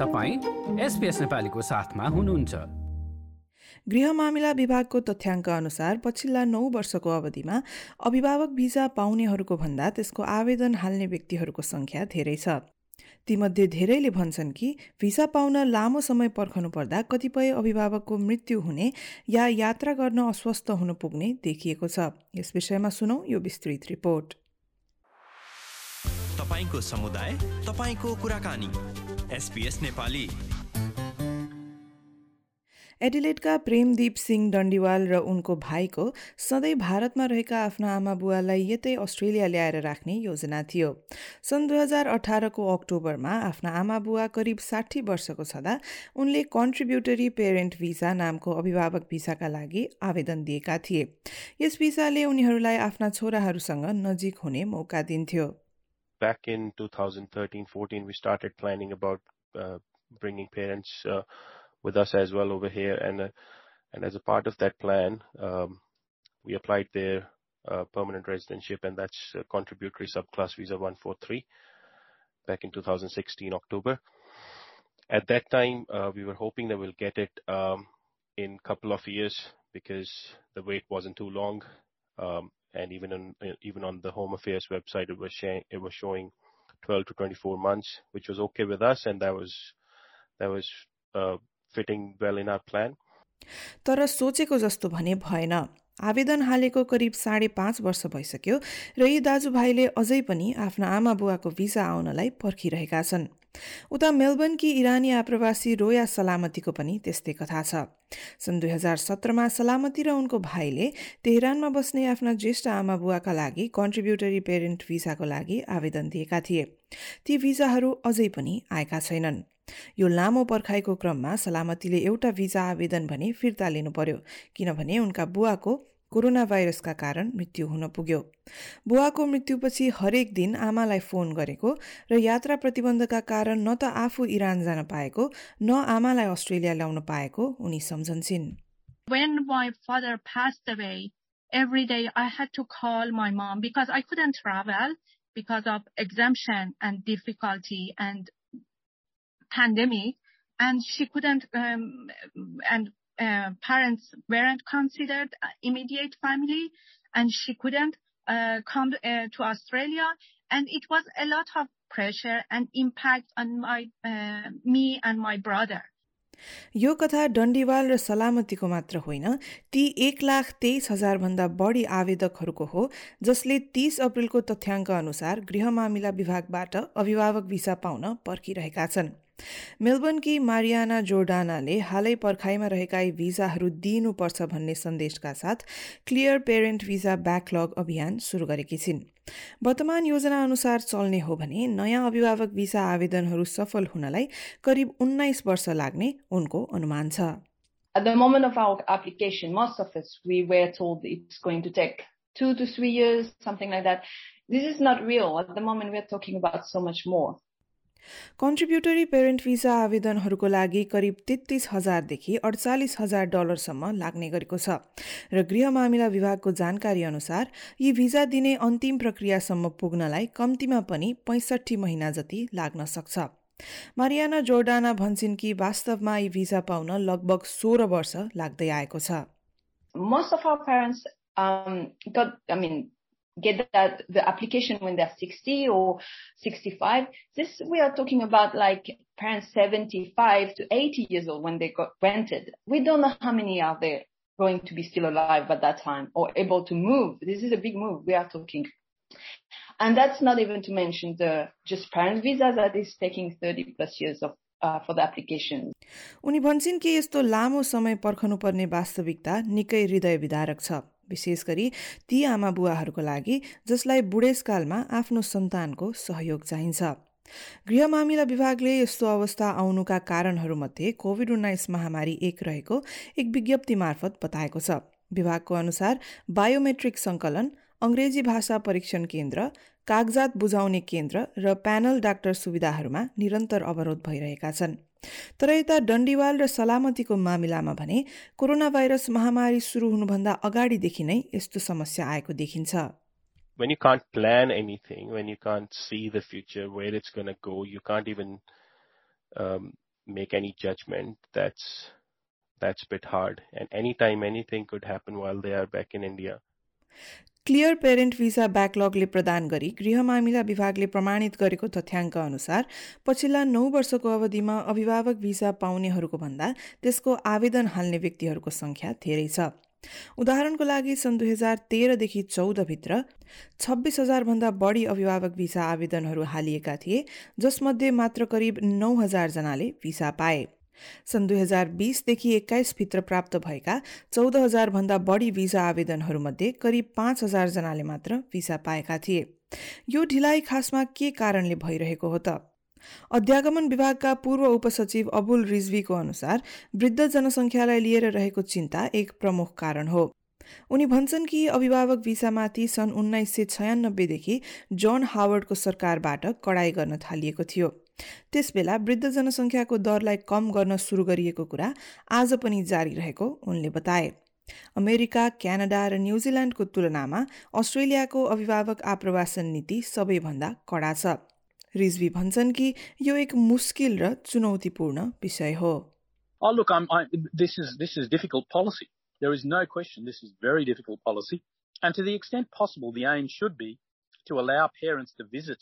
तपाईँ एसपिएस नेपालीको साथमा हुनुहुन्छ। गृह मामिला विभागको तथ्याङ्क अनुसार पछिल्ला नौ वर्षको अवधिमा अभिभावक भिजा पाउनेहरूको भन्दा त्यसको आवेदन हाल्ने व्यक्तिहरूको संख्या धेरै छ। तीमध्ये धेरैले भन्छन् कि भिसा पाउन लामो समय पर्खनु पर्दा कतिपय अभिभावकको मृत्यु हुने या यात्रा गर्न अस्वस्थ हुन पुग्ने देखिएको छ। यस विषयमा सुनौ यो विस्तृत रिपोर्ट। तपाईँको समुदाय तपाईँको कुराकानी। एसपिएस नेपाली। एडिलेटका प्रेमदीप सिंह डन्डीवाल र उनको भाइको सधैँ भारतमा रहेका आफ्ना आमा बुवालाई यतै अस्ट्रेलिया ल्याएर राख्ने योजना थियो। सन् दुई हजार अठारको अक्टोबरमा आफ्ना आमा बुवा करिब साठी वर्षको छँदा उनले कन्ट्रिब्युटरी पेरेन्ट भिसा नामको अभिभावक भिसाका लागि आवेदन दिएका थिए। यस भिसाले उनीहरूलाई आफ्ना छोराहरूसँग नजिक हुने मौका दिन्थ्यो। Back in 2013-14, we started planning about uh, bringing parents uh, with us as well over here. And uh, and as a part of that plan, um, we applied their permanent residentship, and that's contributory subclass visa 143 back in 2016 October. At that time, we were hoping that we'll get it um, in a couple of years because the wait wasn't too long, um, and even on even on the Home Affairs website, it was showing it was showing 12 to 24 months, which was okay with us, and that was that was uh, fitting well in our plan. तर सोचेको जस्तो भने भएन आवेदन हालेको करिब साढे पाँच वर्ष भइसक्यो र यी दाजुभाइले अझै पनि आफ्ना आमा बुवाको भिसा आउनलाई पर्खिरहेका छन् उता मेलबर्नकी इरानी आप्रवासी रोया सलामतीको पनि त्यस्तै कथा छ। सन् दुई हजार सत्रमा सलामती र उनको भाइले तेहरानमा बस्ने आफ्ना ज्येष्ठ आमा बुवाका लागि कन्ट्रिब्युटरी पेरेन्ट भिसाको लागि आवेदन दिएका थिए। ती भिसाहरू अझै पनि आएका छैनन्। यो लामो पर्खाइको क्रममा सलामतीले एउटा भिजा आवेदन भने फिर्ता लिनु पर्यो किनभने उनका बुवाको कोरोना भाइरसका कारण मृत्यु हुन पुग्यो बुवाको मृत्युपछि हरेक दिन आमालाई फोन गरेको र यात्रा प्रतिबन्धका कारण न त आफू इरान जान पाएको न आमालाई अस्ट्रेलिया ल्याउन पाएको उनी सम्झन्छन् When my father passed away, every day I had to call my mom because I couldn't travel because of exemption and difficulty and pandemic and she couldn't um, and uh, parents weren't considered immediate family and she couldn't uh, come uh, to Australia and it was a lot of pressure and impact on my uh, me and my brother यो कथा डन्डीवाल र सलामतीको मात्र होइन ती एक लाख तेइस हजारभन्दा बढी आवेदकहरूको हो जसले तीस अप्रेलको तथ्याङ्क अनुसार गृह मामिला विभागबाट अभिभावक भिसा पाउन पर्खिरहेका छन् मेलबर्नकी मारियाना जोर्डानाले हालै पर्खाइमा रहेका भिजाहरू दिइनुपर्छ भन्ने सन्देशका साथ क्लियर पेरेन्ट भिजा ब्याकलग अभियान सुरु गरेकी छिन् वर्तमान योजना अनुसार चल्ने हो भने नयाँ अभिभावक भिसा आवेदनहरू सफल हुनलाई करिब उन्नाइस वर्ष लाग्ने उनको अनुमान छ At the moment of our application, most of us, we were told it's going to take two to three years, something like that. This is not real. At the moment, we're talking about so much more. Contributory parent visa आवेदनहरूको लागि करिब तेत्तिस हजारदेखि अडचालिस हजार डलरसम्म लाग्ने गरेको छ। र गृह मामिला विभागको जानकारी अनुसार यी भिजा दिने अन्तिम प्रक्रियासम्म पुग्नलाई कम्तीमा पनि पैँसठी महिना जति लाग्न सक्छ। मारियाना जोर्डाना भन्छन् कि वास्तवमा यी भिजा पाउन लगभग सोह्र वर्ष लाग्दै आएको छ। Of our parents um, got, get that the application when they're 60 or 65. This we are talking about like parents 75 to 80 years old when they got rented. We don't know how many are there going to be still alive at that time or able to move. This is a big move we are talking. And that's not even to mention the just parent visa that is taking 30 plus years of uh, for the application. उनी भन्छन् कि यस्तो लामो समय पर्खनुपर्ने वास्तविकता निकै हृदय विदारक छ विशेष गरी ती आमा बुवाहरूको लागि जसलाई बुढेसकालमा आफ्नो सन्तानको सहयोग चाहिन्छ। गृह मामिला विभागले यस्तो अवस्था आउनुका कारणहरूमध्ये कोविड उन्नाइस महामारी एक रहेको एक विज्ञप्ति मार्फत बताएको छ। विभागको अनुसार बायोमेट्रिक संकलन अंग्रेजी भाषा परीक्षण केन्द्र कागजात बुझाउने केन्द्र र प्यानल डाक्टर सुविधाहरूमा निरन्तर अवरोध भइरहेका छन्। तर यता डन्डीवाल र सलामतीको मामिलामा भने कोरोना भाइरस महामारी सुरु हुनुभन्दा अगाडिदेखि नै यस्तो समस्या आएको देखिन्छ When you can't plan anything, when you can't see the future, where it's going to go, you can't even um, make any judgment. That's that's a bit hard. And anytime anything could happen while they are back in India. Clear parent visa ब्याकलगले प्रदान गरी गृह मामिला विभागले प्रमाणित गरेको तथ्याङ्क अनुसार पछिल्ला नौ वर्षको अवधिमा अभिभावक भिसा पाउनेहरूको भन्दा त्यसको आवेदन हाल्ने व्यक्तिहरूको संख्या धेरै छ। उदाहरणको लागि सन् दुई हजार तेह्रदेखि चौधभित्र छब्बिस हजारभन्दा बढी अभिभावक भिसा आवेदनहरू हालिएका थिए जसमध्ये मात्र करिब नौ हजारजनाले भिसा पाए। सन् दुई हजार बिसदेखि एक्काइसभित्र प्राप्त भएका चौध हजारभन्दा बढी भिसा आवेदनहरूमध्ये करिब पाँच हजारजनाले मात्र भिसा पाएका थिए। यो ढिलाइ खासमा के कारणले भइरहेको हो त? अध्यागमन विभागका पूर्व उपसचिव अबुल रिजवीको अनुसार वृद्ध जनसङ्ख्यालाई लिएर रहेको चिन्ता एक प्रमुख कारण हो। उनी भन्छन् कि अभिभावक भिसामाथि सन् उन्नाइस सय छयानब्बेदेखि जोन हावर्डको सरकारबाट कडाई गर्न थालिएको थियो। त्यसबेला वृद्ध जनसङ्ख्याको दरलाई कम गर्न सुरु गरिएको कुरा आज पनि जारी रहेको उनले बताए अमेरिका क्यानाडा र न्युजिल्यान्डको तुलनामा अस्ट्रेलियाको अभिभावक आप्रवासन नीति सबैभन्दा कडा छ रिजवी भन्छन् कि यो एक मुस्किल र चुनौतीपूर्ण विषय हो Oh, look, I'm, I, this is this is difficult policy. There is no question this is very difficult policy, and to the extent possible, the aim should be to allow parents to visit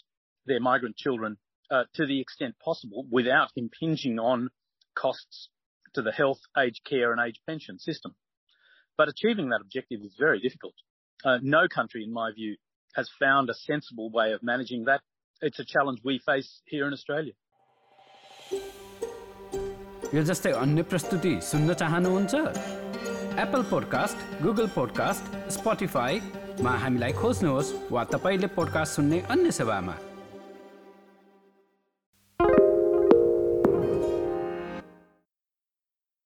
their migrant children uh, to the extent possible without impinging on costs to the health, aged care and age pension system. But achieving that objective is very difficult. Uh, no country, in my view, has found a sensible way of managing that. It's a challenge we face here in Australia. यो जस्तै अन्य प्रस्तुति सुन्न चाहनुहुन्छ Apple podcast Google podcast स्पोटिफाईमा हामीलाई खोज्नुहोस् वा तपाईँले पोडकास्ट सुन्ने अन्य सेवामा